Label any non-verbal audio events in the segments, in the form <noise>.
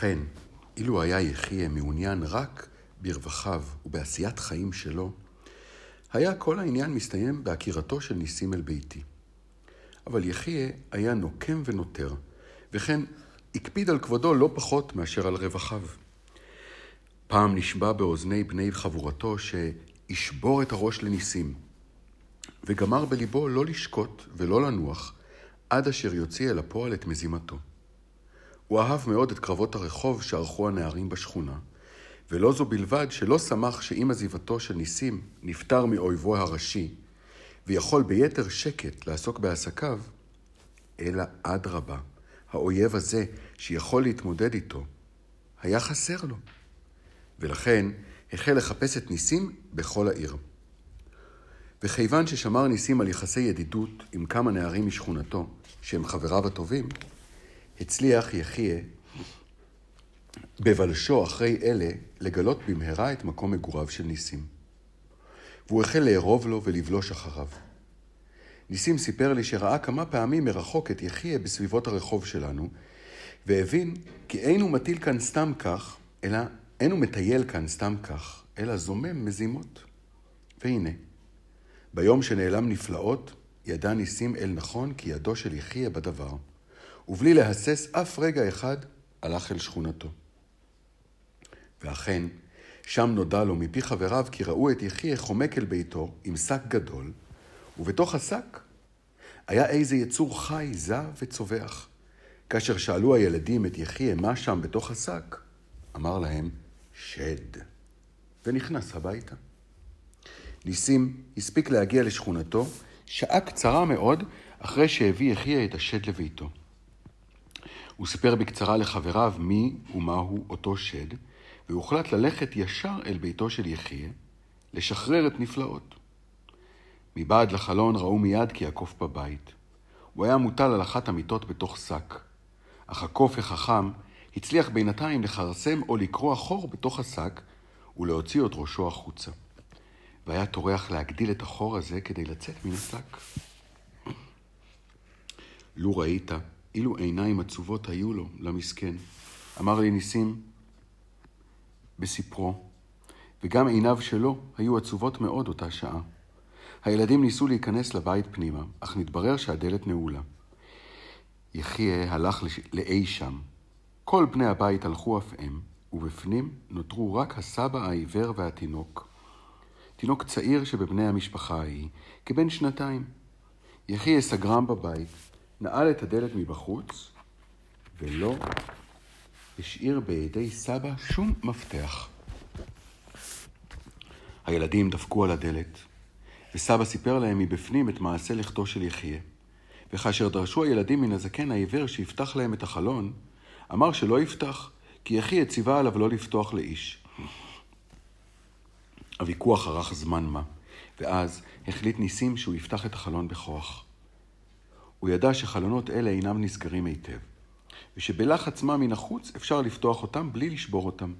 ואכן, אילו היה יחיה מעוניין רק ברווחיו ובעשיית חיים שלו, היה כל העניין מסתיים בעקירתו של ניסים אל ביתי. אבל יחיה היה נוקם ונותר, וכן הקפיד על כבודו לא פחות מאשר על רווחיו. פעם נשבע באוזני בני חבורתו שישבור את הראש לניסים, וגמר בליבו לא לשקוט ולא לנוח עד אשר יוציא אל הפועל את מזימתו. הוא אהב מאוד את קרבות הרחוב שערכו הנערים בשכונה, ולא זו בלבד שלא שמח שעם עזיבתו של ניסים נפטר מאויבו הראשי, ויכול ביתר שקט לעסוק בעסקיו, אלא אדרבה, האויב הזה שיכול להתמודד איתו, היה חסר לו. ולכן החל לחפש את ניסים בכל העיר. וכיוון ששמר ניסים על יחסי ידידות עם כמה נערים משכונתו, שהם חבריו הטובים, הצליח יחיה בבלשו אחרי אלה לגלות במהרה את מקום מגוריו של ניסים. והוא החל לארוב לו ולבלוש אחריו. ניסים סיפר לי שראה כמה פעמים מרחוק את יחיה בסביבות הרחוב שלנו, והבין כי אין הוא מטיל כאן סתם כך, אלא אין הוא מטייל כאן סתם כך, אלא זומם מזימות. והנה, ביום שנעלם נפלאות, ידע ניסים אל נכון כי ידו של יחיה בדבר, ובלי להסס אף רגע אחד, הלך אל שכונתו. ואכן, שם נודע לו מפי חבריו כי ראו את יחיה חומק אל ביתו עם שק גדול, ובתוך השק היה איזה יצור חי, זע וצווח. כאשר שאלו הילדים את יחיה מה שם בתוך השק, אמר להם, שד, ונכנס הביתה. ניסים הספיק להגיע לשכונתו שעה קצרה מאוד אחרי שהביא יחיה את השד לביתו. הוא סיפר בקצרה לחבריו מי ומהו אותו שד, והוחלט ללכת ישר אל ביתו של יחיה, לשחרר את נפלאות. מבעד לחלון ראו מיד כי הקוף בבית. הוא היה מוטל על אחת המיטות בתוך שק, אך הקוף החכם הצליח בינתיים לכרסם או לקרוע חור בתוך השק ולהוציא את ראשו החוצה. והיה טורח להגדיל את החור הזה כדי לצאת מן השק. לו ראית, אילו עיניים עצובות היו לו, למסכן. אמר לי ניסים בספרו, וגם עיניו שלו היו עצובות מאוד אותה שעה. הילדים ניסו להיכנס לבית פנימה, אך נתברר שהדלת נעולה. יחיה הלך לאי שם. כל בני הבית הלכו אף הם, ובפנים נותרו רק הסבא העיוור והתינוק. תינוק צעיר שבבני המשפחה ההיא, כבן שנתיים. יחיה סגרם בבית, נעל את הדלת מבחוץ, ולא השאיר בידי סבא שום מפתח. הילדים דפקו על הדלת, וסבא סיפר להם מבפנים את מעשה לכתו של יחיה. וכאשר דרשו הילדים מן הזקן העיוור שיפתח להם את החלון, אמר שלא יפתח, כי יחיה ציווה עליו לא לפתוח לאיש. הוויכוח ארך זמן מה, ואז החליט ניסים שהוא יפתח את החלון בכוח. הוא ידע שחלונות אלה אינם נסגרים היטב, ושבלחץ מה מן החוץ אפשר לפתוח אותם בלי לשבור אותם.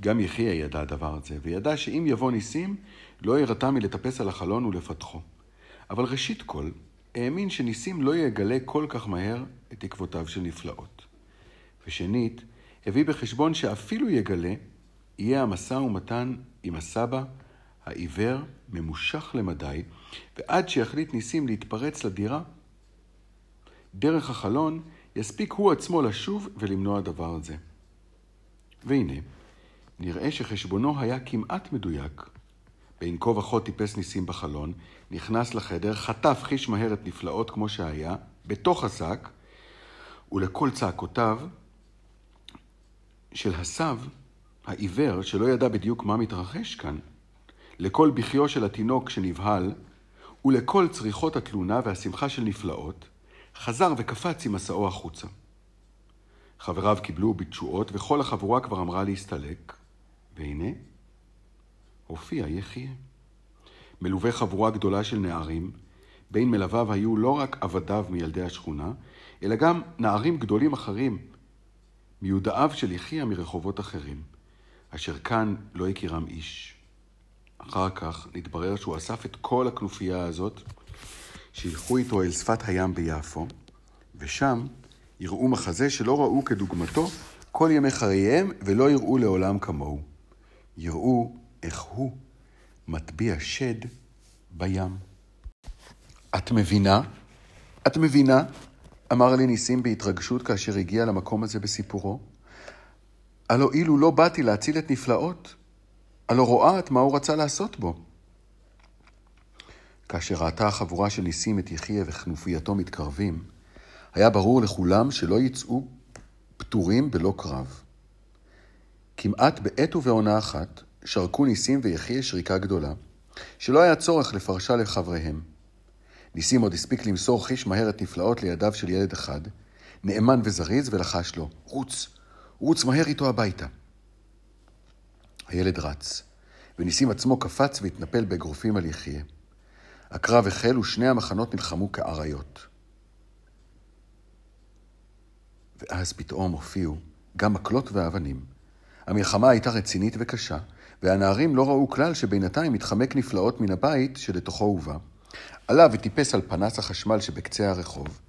גם יחיה ידע הדבר הזה, וידע שאם יבוא ניסים, לא ירתע מלטפס על החלון ולפתחו. אבל ראשית כל, האמין שניסים לא יגלה כל כך מהר את עקבותיו של נפלאות. ושנית, הביא בחשבון שאפילו יגלה, יהיה המשא ומתן עם הסבא העיוור ממושך למדי, ועד שיחליט ניסים להתפרץ לדירה, דרך החלון יספיק הוא עצמו לשוב ולמנוע דבר זה. והנה, נראה שחשבונו היה כמעט מדויק. בין כה וכה טיפס ניסים בחלון, נכנס לחדר, חטף חיש מהר את נפלאות כמו שהיה, בתוך השק, ולכל צעקותיו של הסב, העיוור, שלא ידע בדיוק מה מתרחש כאן, לכל בכיו של התינוק שנבהל, ולכל צריכות התלונה והשמחה של נפלאות, חזר וקפץ עם מסעו החוצה. חבריו קיבלו בתשואות, וכל החבורה כבר אמרה להסתלק, והנה, הופיע יחיה. מלווה חבורה גדולה של נערים, בין מלוויו היו לא רק עבדיו מילדי השכונה, אלא גם נערים גדולים אחרים, מיודעיו של יחיה מרחובות אחרים, אשר כאן לא הכירם איש. אחר כך נתברר שהוא אסף את כל הכנופיה הזאת, שילכו איתו אל שפת הים ביפו, ושם יראו מחזה שלא ראו כדוגמתו כל ימי חייהם, ולא יראו לעולם כמוהו. יראו איך הוא מטביע שד בים. את מבינה? את מבינה? אמר לי ניסים בהתרגשות כאשר הגיע למקום הזה בסיפורו. הלא אילו לא באתי להציל את נפלאות, הלא רואה את מה הוא רצה לעשות בו. כאשר ראתה החבורה של ניסים את יחיה וכנופייתו מתקרבים, היה ברור לכולם שלא יצאו פטורים בלא קרב. כמעט בעת ובעונה אחת שרקו ניסים ויחיה שריקה גדולה, שלא היה צורך לפרשה לחבריהם. ניסים עוד הספיק למסור חיש מהר את נפלאות לידיו של ילד אחד, נאמן וזריז, ולחש לו, רוץ, רוץ מהר איתו הביתה. הילד רץ, וניסים עצמו קפץ והתנפל באגרופים על יחיה. הקרב החל ושני המחנות נלחמו כאריות. ואז פתאום הופיעו גם מקלות ואבנים. המלחמה הייתה רצינית וקשה, והנערים לא ראו כלל שבינתיים התחמק נפלאות מן הבית שלתוכו הובא. עלה וטיפס על פנס החשמל שבקצה הרחוב,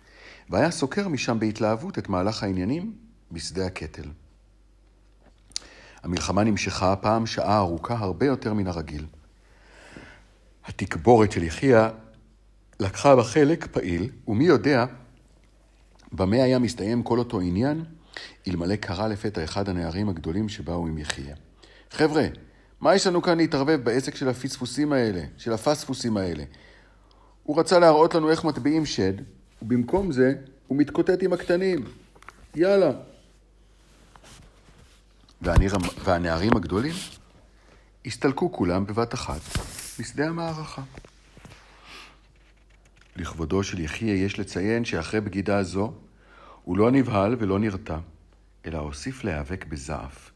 והיה סוקר משם בהתלהבות את מהלך העניינים בשדה הקטל. המלחמה נמשכה הפעם שעה ארוכה הרבה יותר מן הרגיל. התקבורת של יחיה לקחה בה חלק פעיל, ומי יודע במה היה מסתיים כל אותו עניין, אלמלא קרא לפתע אחד הנערים הגדולים שבאו עם יחיה. חבר'ה, מה יש לנו כאן להתערבב בעסק של הפספוסים האלה, של הפספוסים האלה? הוא רצה להראות לנו איך מטביעים שד, ובמקום זה הוא מתקוטט עם הקטנים. יאללה. והנער, והנערים הגדולים הסתלקו כולם בבת אחת משדה המערכה. לכבודו של יחיה יש לציין שאחרי בגידה זו הוא לא נבהל ולא נרתע, אלא הוסיף להיאבק בזעף.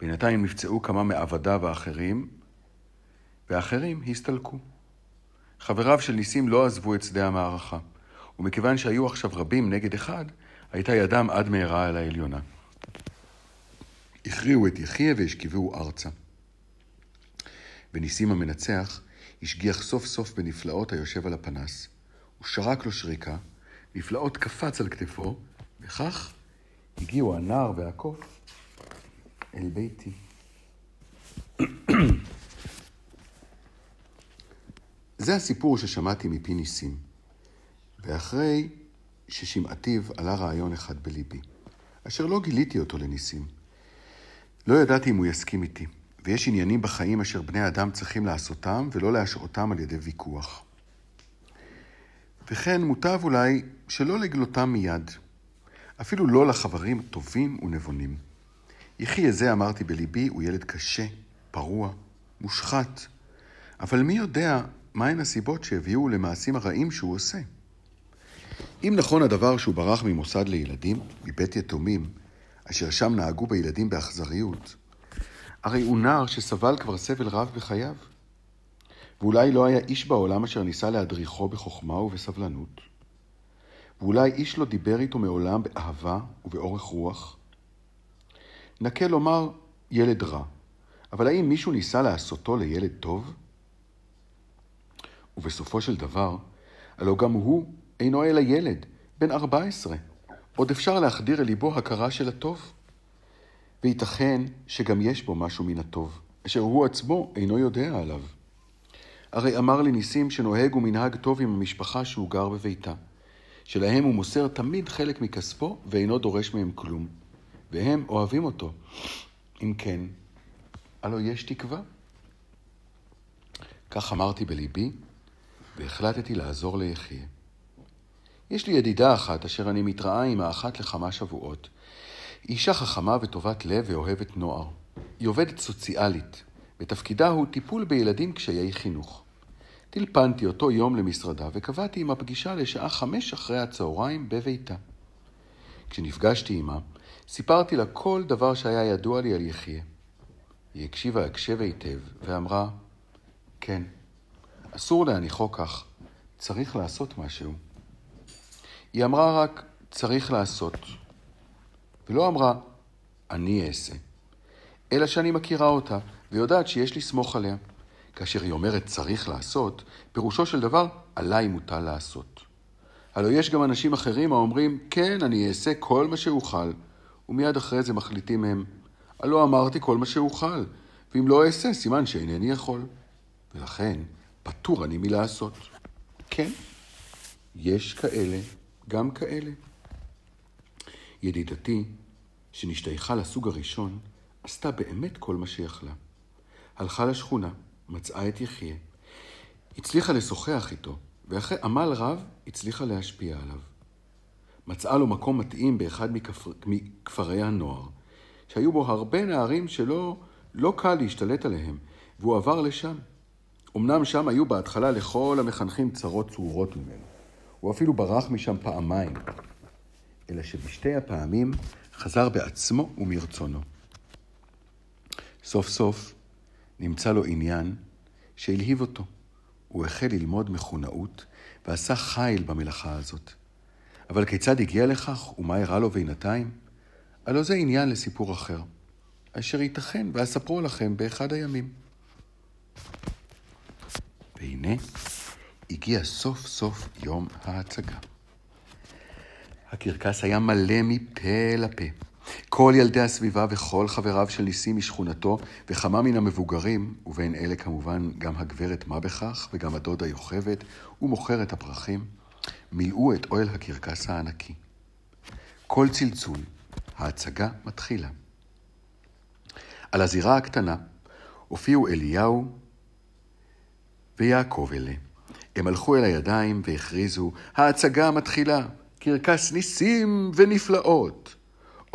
בינתיים נפצעו כמה מעבדיו האחרים, ואחרים הסתלקו. חבריו של ניסים לא עזבו את שדה המערכה, ומכיוון שהיו עכשיו רבים נגד אחד, הייתה ידם עד מהרה על העליונה. הכריעו את יחיה והשכיבוהו ארצה. וניסים המנצח השגיח סוף סוף בנפלאות היושב על הפנס. הוא שרק לו שריקה, נפלאות קפץ על כתפו, וכך הגיעו הנער והקוף אל ביתי. <clears throat> זה הסיפור ששמעתי מפי ניסים, ואחרי ששמעתיו עלה רעיון אחד בליבי, אשר לא גיליתי אותו לניסים. לא ידעתי אם הוא יסכים איתי, ויש עניינים בחיים אשר בני אדם צריכים לעשותם ולא להשעותם על ידי ויכוח. וכן מוטב אולי שלא לגלותם מיד, אפילו לא לחברים טובים ונבונים. יחי זה, אמרתי בליבי, הוא ילד קשה, פרוע, מושחת, אבל מי יודע מהן הסיבות שהביאו למעשים הרעים שהוא עושה. אם נכון הדבר שהוא ברח ממוסד לילדים, מבית יתומים, אשר שם נהגו בילדים באכזריות, הרי הוא נער שסבל כבר סבל רב בחייו. ואולי לא היה איש בעולם אשר ניסה להדריכו בחוכמה ובסבלנות. ואולי איש לא דיבר איתו מעולם באהבה ובאורך רוח. נקה לומר ילד רע, אבל האם מישהו ניסה לעשותו לילד טוב? ובסופו של דבר, הלא גם הוא אינו אלא ילד, בן ארבע עשרה. עוד אפשר להחדיר אל ליבו הכרה של הטוב. וייתכן שגם יש בו משהו מן הטוב, אשר הוא עצמו אינו יודע עליו. הרי אמר לי ניסים שנוהג ומנהג טוב עם המשפחה שהוא גר בביתה, שלהם הוא מוסר תמיד חלק מכספו ואינו דורש מהם כלום, והם אוהבים אותו. אם כן, הלא יש תקווה. כך אמרתי בליבי, והחלטתי לעזור ליחיה. יש לי ידידה אחת אשר אני מתראה עמה אחת לכמה שבועות. היא אישה חכמה וטובת לב ואוהבת נוער. היא עובדת סוציאלית, ותפקידה הוא טיפול בילדים קשיי חינוך. טלפנתי אותו יום למשרדה וקבעתי עם הפגישה לשעה חמש אחרי הצהריים בביתה. כשנפגשתי עמה, סיפרתי לה כל דבר שהיה ידוע לי על יחיה. היא הקשיבה הקשב היטב ואמרה, כן, אסור להניחו כך, צריך לעשות משהו. היא אמרה רק, צריך לעשות. ולא אמרה, אני אעשה. אלא שאני מכירה אותה, ויודעת שיש לסמוך עליה. כאשר היא אומרת צריך לעשות, פירושו של דבר, עליי מוטל לעשות. הלוא יש גם אנשים אחרים האומרים, כן, אני אעשה כל מה שאוכל, ומיד אחרי זה מחליטים הם, הלא אמרתי כל מה שאוכל, ואם לא אעשה, סימן שאינני יכול. ולכן, פטור אני מלעשות. כן, יש כאלה, גם כאלה. ידידתי, שנשתייכה לסוג הראשון, עשתה באמת כל מה שיכלה. הלכה לשכונה, מצאה את יחיה, הצליחה לשוחח איתו, ואחרי עמל רב הצליחה להשפיע עליו. מצאה לו מקום מתאים באחד מכפר, מכפרי הנוער, שהיו בו הרבה נערים שלא לא קל להשתלט עליהם, והוא עבר לשם. אמנם שם היו בהתחלה לכל המחנכים צרות צרורות ממנו. הוא אפילו ברח משם פעמיים, אלא שבשתי הפעמים חזר בעצמו ומרצונו. סוף סוף נמצא לו עניין שהלהיב אותו. הוא החל ללמוד מכונאות ועשה חיל במלאכה הזאת. אבל כיצד הגיע לכך ומה אירע לו בינתיים? הלא זה עניין לסיפור אחר, אשר ייתכן ואספרו לכם באחד הימים. והנה, הגיע סוף סוף יום ההצגה. הקרקס היה מלא מפה לפה. כל ילדי הסביבה וכל חבריו של ניסים משכונתו, וכמה מן המבוגרים, ובין אלה כמובן גם הגברת מה בכך, וגם הדודה יוכבד, ומוכרת הפרחים, מילאו את אוהל הקרקס הענקי. כל צלצול, ההצגה מתחילה. על הזירה הקטנה הופיעו אליהו ויעקב אלה. הם הלכו אל הידיים והכריזו, ההצגה מתחילה, קרקס ניסים ונפלאות.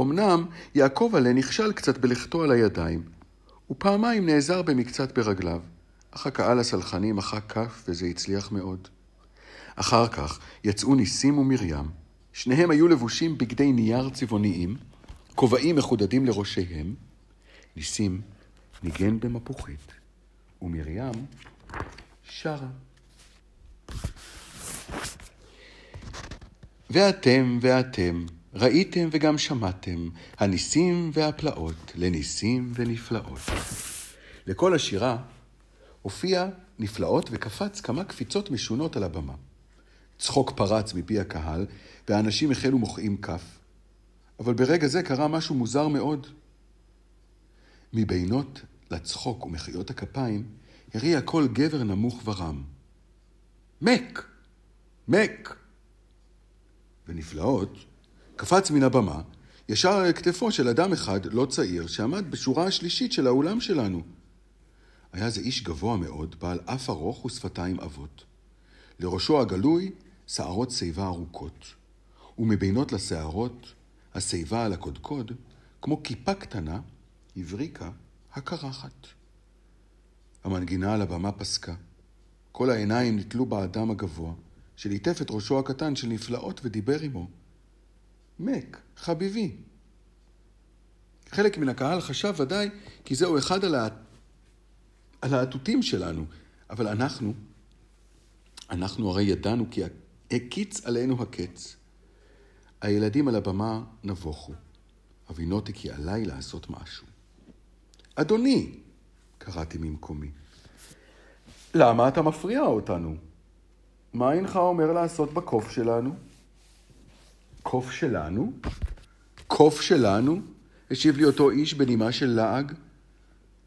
אמנם יעקב עלה נכשל קצת בלכתו על הידיים, ופעמיים נעזר במקצת ברגליו, אך הקהל הסלחני מחא כף וזה הצליח מאוד. אחר כך יצאו ניסים ומרים, שניהם היו לבושים בגדי נייר צבעוניים, כובעים מחודדים לראשיהם. ניסים ניגן במפוחית, ומרים שרה. ואתם ואתם ראיתם וגם שמעתם הניסים והפלאות לניסים ונפלאות. לכל השירה הופיע נפלאות וקפץ כמה קפיצות משונות על הבמה. צחוק פרץ מפי הקהל, והאנשים החלו מוחאים כף. אבל ברגע זה קרה משהו מוזר מאוד. מבינות לצחוק ומחיאות הכפיים, הריע קול גבר נמוך ורם. מק! מק! ונפלאות, קפץ מן הבמה, ישר על כתפו של אדם אחד, לא צעיר, שעמד בשורה השלישית של האולם שלנו. היה זה איש גבוה מאוד, בעל אף ארוך ושפתיים עבות. לראשו הגלוי, שערות שיבה ארוכות. ומבינות לשערות, השיבה על הקודקוד, כמו כיפה קטנה, הבריקה הקרחת. המנגינה על הבמה פסקה. כל העיניים נתלו באדם הגבוה, שליטף את ראשו הקטן של נפלאות ודיבר עמו. מק, חביבי. חלק מן הקהל חשב ודאי כי זהו אחד הלהטוטים שלנו, אבל אנחנו, אנחנו הרי ידענו כי הקיץ עלינו הקץ. הילדים על הבמה נבוכו. אבינותי כי עליי לעשות משהו. אדוני, קראתי ממקומי, למה אתה מפריע אותנו? מה אינך אומר לעשות בקוף שלנו? קוף שלנו? קוף שלנו? השיב לי אותו איש בנימה של לעג.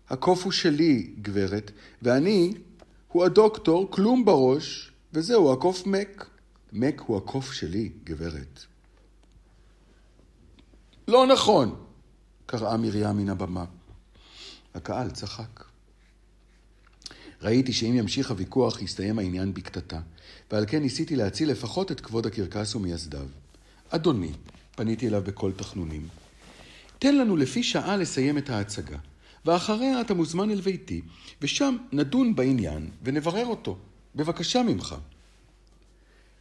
הקוף הוא שלי, גברת, ואני הוא הדוקטור, כלום בראש, וזהו, הקוף מק. מק הוא הקוף שלי, גברת. לא נכון, קראה מרים מן הבמה. הקהל צחק. ראיתי שאם ימשיך הוויכוח, יסתיים העניין בקטטה, ועל כן ניסיתי להציל לפחות את כבוד הקרקס ומייסדיו. אדוני, פניתי אליו בקול תחנונים, תן לנו לפי שעה לסיים את ההצגה, ואחריה אתה מוזמן אל ביתי, ושם נדון בעניין ונברר אותו. בבקשה ממך.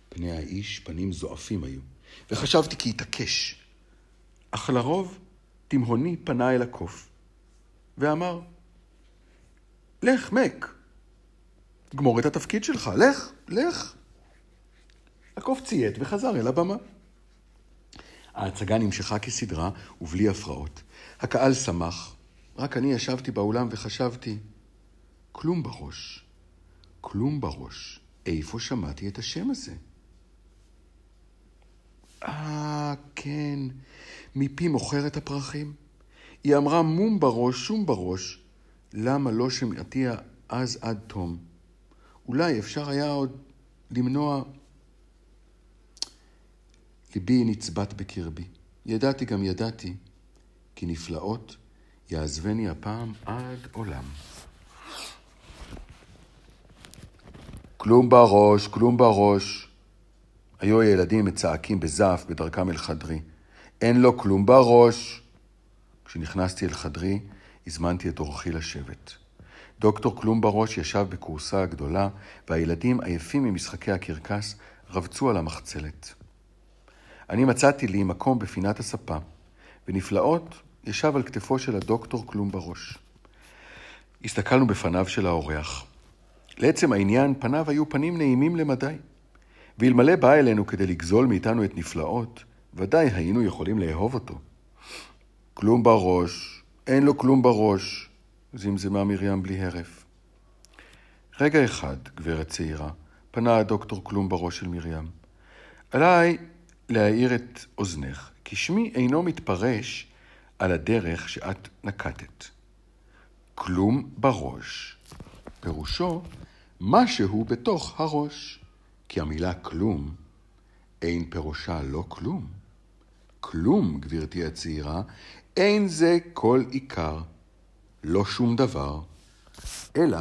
פני האיש פנים זועפים היו, וחשבתי כי יתעקש. אך לרוב תימהוני פנה אל הקוף, ואמר, לך, מק, גמור את התפקיד שלך, לך, לך. הקוף ציית וחזר אל הבמה. ההצגה נמשכה כסדרה ובלי הפרעות. הקהל שמח, רק אני ישבתי באולם וחשבתי, כלום בראש, כלום בראש, איפה שמעתי את השם הזה? אה, כן, מפי מוכרת הפרחים? היא אמרה מום בראש, שום בראש. למה לא שמעתי אז עד תום? אולי אפשר היה עוד למנוע... ליבי נצבט בקרבי. ידעתי גם ידעתי, כי נפלאות יעזבני הפעם עד עולם. כלום בראש, כלום בראש. היו הילדים מצעקים בזעף בדרכם אל חדרי. אין לו כלום בראש. כשנכנסתי אל חדרי, הזמנתי את אורחי לשבת. דוקטור כלום בראש ישב בכורסה הגדולה, והילדים, עייפים ממשחקי הקרקס, רבצו על המחצלת. אני מצאתי לי מקום בפינת הספה, ונפלאות ישב על כתפו של הדוקטור כלום בראש. הסתכלנו בפניו של האורח. לעצם העניין, פניו היו פנים נעימים למדי. ואלמלא בא אלינו כדי לגזול מאיתנו את נפלאות, ודאי היינו יכולים לאהוב אותו. כלום בראש, אין לו כלום בראש, זמזמה מרים בלי הרף. רגע אחד, גברת צעירה, פנה הדוקטור כלום בראש של מרים. עליי להאיר את אוזנך, כי שמי אינו מתפרש על הדרך שאת נקטת. כלום בראש, פירושו משהו בתוך הראש. כי המילה כלום אין פירושה לא כלום. כלום, גברתי הצעירה, אין זה כל עיקר, לא שום דבר, אלא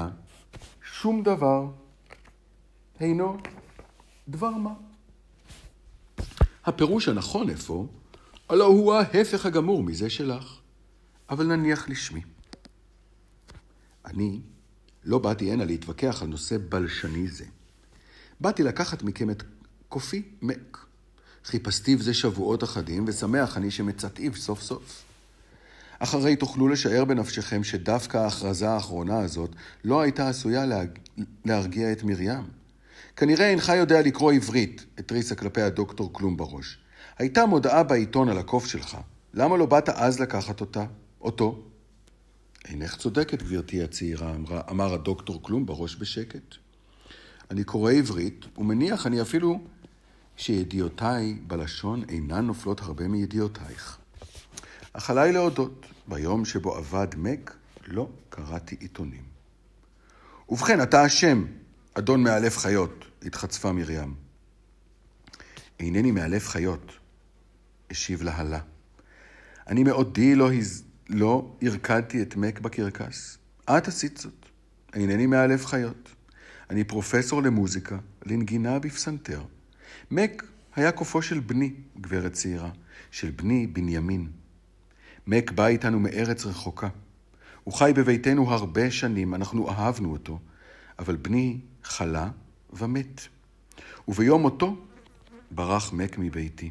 שום דבר אינו דבר מה. הפירוש הנכון אפוא, הלא הוא ההפך הגמור מזה שלך, אבל נניח לשמי. אני לא באתי הנה להתווכח על נושא בלשני זה. באתי לקחת מכם את קופי מק. חיפשתיו זה שבועות אחדים, ושמח אני שמצאתיו סוף סוף. אחרי תוכלו לשער בנפשכם שדווקא ההכרזה האחרונה הזאת לא הייתה עשויה להג... להרגיע את מרים. כנראה אינך יודע לקרוא עברית, התריסה כלפי הדוקטור כלום בראש. הייתה מודעה בעיתון על הקוף שלך. למה לא באת אז לקחת אותה? אותו? אינך צודקת, גברתי הצעירה, אמר, אמר הדוקטור כלום בראש בשקט. אני קורא עברית, ומניח אני אפילו שידיעותיי בלשון אינן נופלות הרבה מידיעותייך. אך עליי להודות, ביום שבו אבד מק, לא קראתי עיתונים. ובכן, אתה אשם, אדון מאלף חיות, התחצפה מרים. אינני מאלף חיות, השיב להלה. אני מעודי לא, הז... לא הרקדתי את מק בקרקס. את עשית זאת. אינני מאלף חיות. אני פרופסור למוזיקה, לנגינה בפסנתר. מק היה קופו של בני, גברת צעירה, של בני בנימין. מק בא איתנו מארץ רחוקה. הוא חי בביתנו הרבה שנים, אנחנו אהבנו אותו, אבל בני חלה ומת. וביום מותו ברח מק מביתי.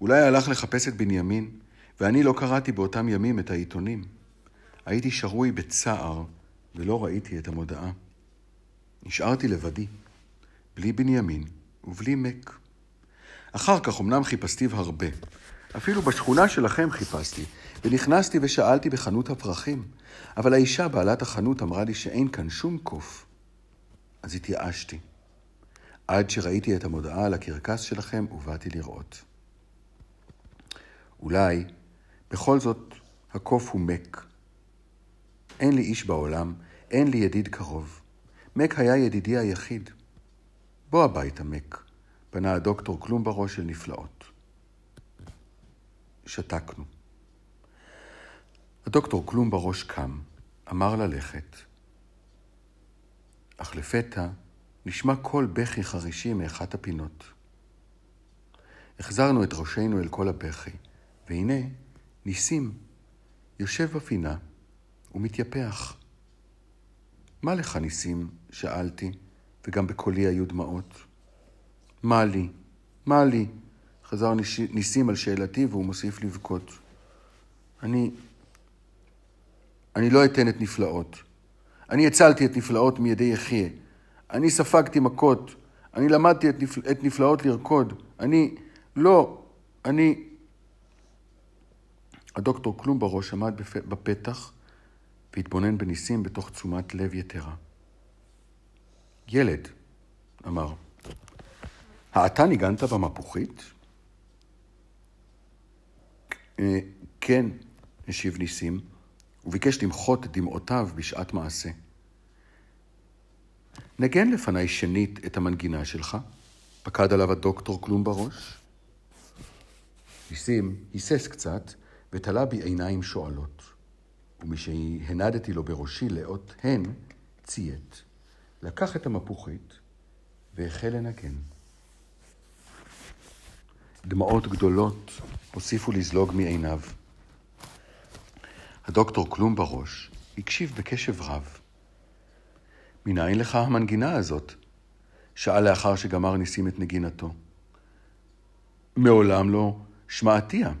אולי הלך לחפש את בנימין, ואני לא קראתי באותם ימים את העיתונים. הייתי שרוי בצער ולא ראיתי את המודעה. נשארתי לבדי, בלי בנימין ובלי מק. אחר כך אמנם חיפשתיו הרבה. אפילו בשכונה שלכם חיפשתי, ונכנסתי ושאלתי בחנות הפרחים, אבל האישה בעלת החנות אמרה לי שאין כאן שום קוף. אז התייאשתי. עד שראיתי את המודעה על הקרקס שלכם ובאתי לראות. אולי, בכל זאת, הקוף הוא מק. אין לי איש בעולם, אין לי ידיד קרוב. מק היה ידידי היחיד. בוא הביתה, מק, פנה הדוקטור כלום בראש של נפלאות. שתקנו. הדוקטור כלום בראש קם, אמר ללכת, אך לפתע נשמע קול בכי חרישי מאחת הפינות. החזרנו את ראשנו אל כל הבכי, והנה ניסים יושב בפינה ומתייפח. מה לך, ניסים? שאלתי, וגם בקולי היו דמעות. מה לי? מה לי? חזר ניסים על שאלתי והוא מוסיף לבכות. אני... אני לא אתן את נפלאות. אני הצלתי את נפלאות מידי יחיה. אני ספגתי מכות. אני למדתי את, נפל... את נפלאות לרקוד. אני... לא. אני... הדוקטור כלום בראש עמד בפתח והתבונן בניסים בתוך תשומת לב יתרה. ילד, אמר, האתה ניגנת במפוחית? אה, כן, השיב ניסים, וביקש למחות את דמעותיו בשעת מעשה. נגן לפניי שנית את המנגינה שלך, פקד עליו הדוקטור כלום בראש. ניסים היסס קצת ותלה בי עיניים שואלות, ומשהנדתי לו בראשי לאות הן, ציית. לקח את המפוחית והחל לנגן. דמעות גדולות הוסיפו לזלוג מעיניו. הדוקטור כלום בראש הקשיב בקשב רב. מנין לך המנגינה הזאת? שאל לאחר שגמר ניסים את נגינתו. מעולם לא שמעתיה.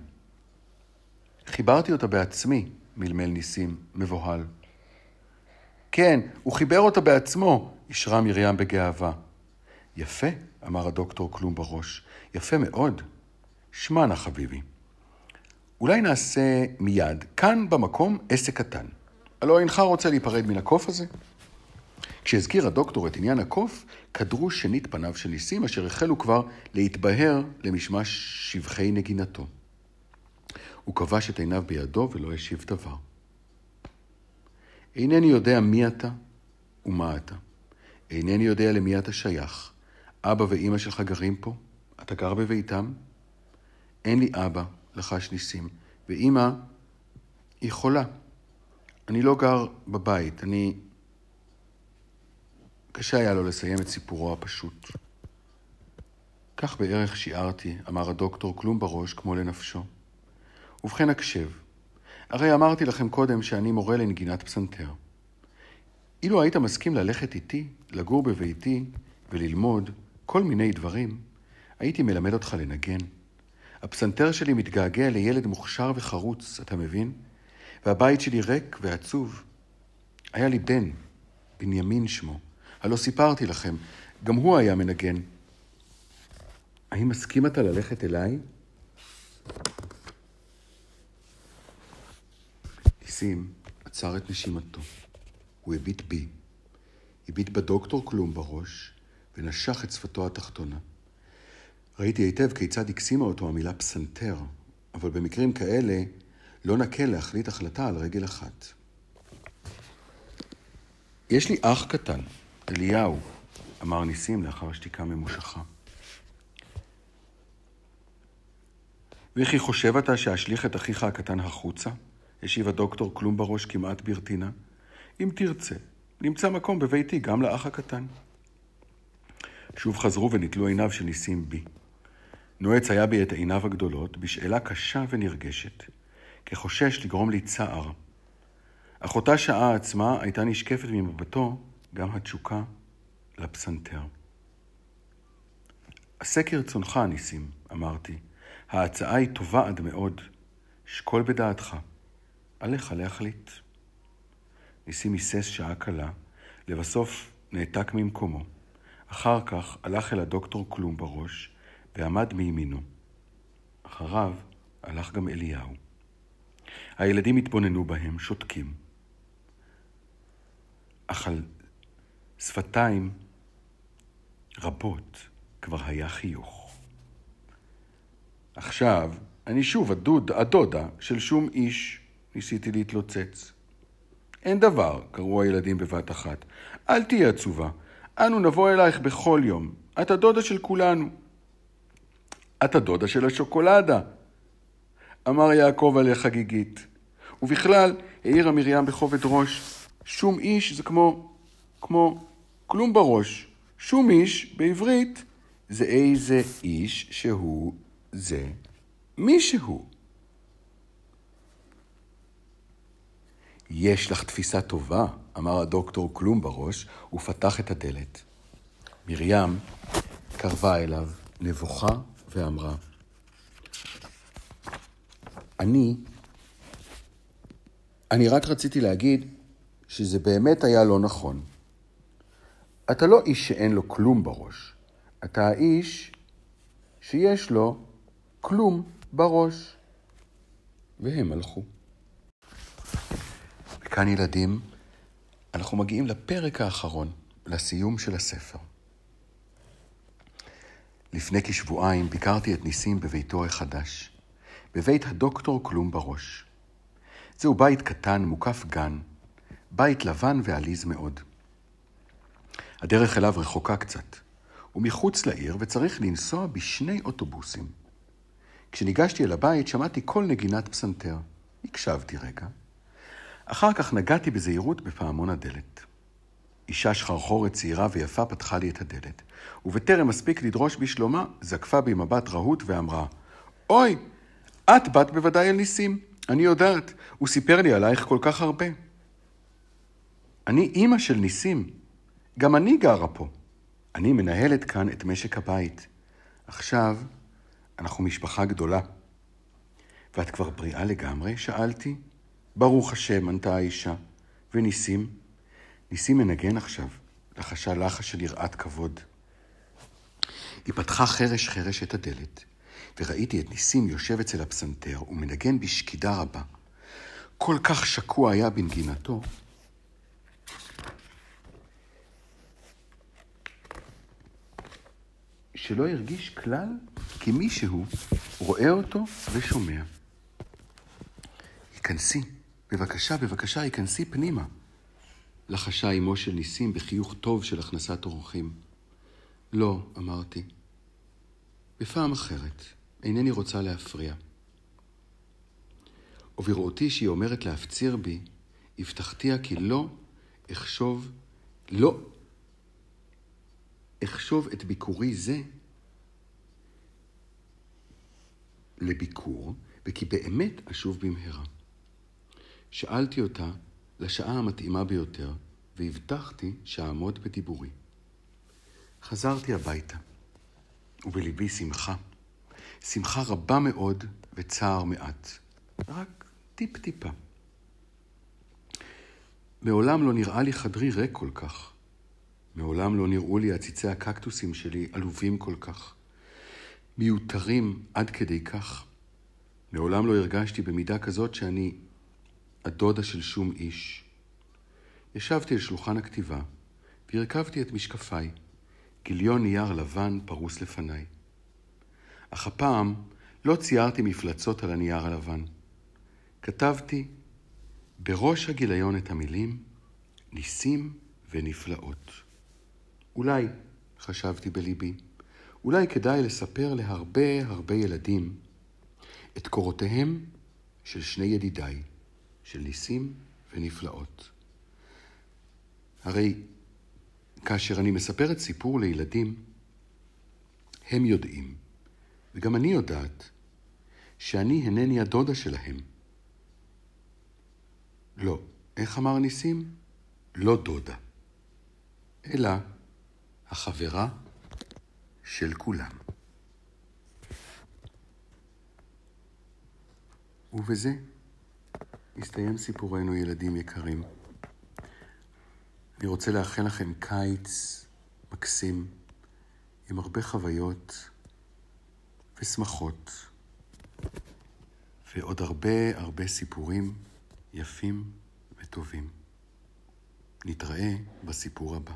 חיברתי אותה בעצמי, מלמל ניסים, מבוהל. כן, הוא חיבר אותה בעצמו, אישרה מרים בגאווה. יפה, אמר הדוקטור כלום בראש. יפה מאוד. שמע נא חביבי. אולי נעשה מיד, כאן במקום, עסק קטן. הלא אינך רוצה להיפרד מן הקוף הזה? כשהזכיר הדוקטור את עניין הקוף, קדרו שנית פניו של ניסים, אשר החלו כבר להתבהר למשמע שבחי נגינתו. הוא כבש את עיניו בידו ולא השיב דבר. אינני יודע מי אתה ומה אתה. אינני יודע למי אתה שייך. אבא ואימא שלך גרים פה? אתה גר בביתם? אין לי אבא, לחש ניסים, ואימא היא חולה. אני לא גר בבית, אני... קשה היה לו לסיים את סיפורו הפשוט. כך בערך שיערתי, אמר הדוקטור, כלום בראש כמו לנפשו. ובכן הקשב, הרי אמרתי לכם קודם שאני מורה לנגינת פסנתר. אילו היית מסכים ללכת איתי, לגור בביתי וללמוד כל מיני דברים, הייתי מלמד אותך לנגן. הפסנתר שלי מתגעגע לילד מוכשר וחרוץ, אתה מבין? והבית שלי ריק ועצוב. היה לי בן, בנימין שמו. הלא סיפרתי לכם, גם הוא היה מנגן. האם מסכים אתה ללכת אליי? ניסים עצר את נשימתו. הוא הביט בי. הביט בדוקטור כלום בראש, ונשך את שפתו התחתונה. ראיתי היטב כיצד הקסימה אותו המילה פסנתר, אבל במקרים כאלה לא נקל להחליט החלטה על רגל אחת. יש לי אח קטן, אליהו, אמר ניסים לאחר שתיקה ממושכה. וכי חושב אתה שאשליך את אחיך הקטן החוצה? השיב הדוקטור כלום בראש כמעט ברטינה. אם תרצה, נמצא מקום בביתי גם לאח הקטן. שוב חזרו ונתלו עיניו של ניסים בי. נועץ היה בי את עיניו הגדולות בשאלה קשה ונרגשת, כחושש לגרום לי צער. אך אותה שעה עצמה הייתה נשקפת ממבטו גם התשוקה לפסנתר. עשה כרצונך, ניסים, אמרתי. ההצעה היא טובה עד מאוד. שקול בדעתך. עליך להחליט. ניסים היסס שעה קלה, לבסוף נעתק ממקומו. אחר כך הלך אל הדוקטור כלום בראש, ועמד מימינו. אחריו הלך גם אליהו. הילדים התבוננו בהם, שותקים. אך על שפתיים רבות כבר היה חיוך. עכשיו אני שוב הדוד, הדודה של שום איש, ניסיתי להתלוצץ. אין דבר, קראו הילדים בבת אחת. אל תהיי עצובה. אנו נבוא אלייך בכל יום. את הדודה של כולנו. את הדודה של השוקולדה, אמר יעקב עליה חגיגית. ובכלל, העירה מרים בכובד ראש, שום איש זה כמו, כמו כלום בראש. שום איש בעברית זה איזה איש שהוא זה מישהו. יש לך תפיסה טובה, אמר הדוקטור כלום בראש, ופתח את הדלת. מרים קרבה אליו, נבוכה ואמרה, אני, אני רק רציתי להגיד שזה באמת היה לא נכון. אתה לא איש שאין לו כלום בראש, אתה האיש שיש לו כלום בראש. והם הלכו. וכאן ילדים, אנחנו מגיעים לפרק האחרון, לסיום של הספר. לפני כשבועיים ביקרתי את ניסים בביתו החדש. בבית הדוקטור כלום בראש. זהו בית קטן, מוקף גן, בית לבן ועליז מאוד. הדרך אליו רחוקה קצת. הוא מחוץ לעיר וצריך לנסוע בשני אוטובוסים. כשניגשתי אל הבית שמעתי קול נגינת פסנתר. הקשבתי רגע. אחר כך נגעתי בזהירות בפעמון הדלת. אישה שחרחורת צעירה ויפה פתחה לי את הדלת, ובטרם מספיק לדרוש בשלומה, זקפה בי מבט רהוט ואמרה, אוי, את בת בוודאי אל ניסים, אני יודעת, הוא סיפר לי עלייך כל כך הרבה. אני אימא של ניסים, גם אני גרה פה. אני מנהלת כאן את משק הבית. עכשיו, אנחנו משפחה גדולה. ואת כבר בריאה לגמרי? שאלתי. ברוך השם, ענתה האישה. וניסים? ניסים מנגן עכשיו, לחשה לחש של יראת כבוד. היא פתחה חרש חרש את הדלת, וראיתי את ניסים יושב אצל הפסנתר ומנגן בשקידה רבה. כל כך שקוע היה בנגינתו, שלא הרגיש כלל כי מישהו רואה אותו ושומע. היכנסי, בבקשה, בבקשה, היכנסי פנימה. לחשה אמו של ניסים בחיוך טוב של הכנסת אורחים. לא, אמרתי. בפעם אחרת, אינני רוצה להפריע. ובראותי שהיא אומרת להפציר בי, הבטחתיה כי לא אחשוב, לא אחשוב את ביקורי זה לביקור, וכי באמת אשוב במהרה. שאלתי אותה לשעה המתאימה ביותר, והבטחתי שאעמוד בדיבורי. חזרתי הביתה, ובליבי שמחה. שמחה רבה מאוד וצער מעט. רק טיפ-טיפה. מעולם לא נראה לי חדרי ריק כל כך. מעולם לא נראו לי עציצי הקקטוסים שלי עלובים כל כך. מיותרים עד כדי כך. מעולם לא הרגשתי במידה כזאת שאני הדודה של שום איש. ישבתי על שולחן הכתיבה והרכבתי את משקפיי. גיליון נייר לבן פרוס לפניי. אך הפעם לא ציירתי מפלצות על הנייר הלבן. כתבתי בראש הגיליון את המילים ניסים ונפלאות. אולי, חשבתי בליבי, אולי כדאי לספר להרבה הרבה ילדים את קורותיהם של שני ידידיי, של ניסים ונפלאות. הרי כאשר אני מספרת סיפור לילדים, הם יודעים, וגם אני יודעת, שאני אינני הדודה שלהם. לא, איך אמר ניסים? לא דודה, אלא החברה של כולם. ובזה הסתיים סיפורנו, ילדים יקרים. אני רוצה לאחל לכם קיץ מקסים, עם הרבה חוויות ושמחות, ועוד הרבה הרבה סיפורים יפים וטובים. נתראה בסיפור הבא.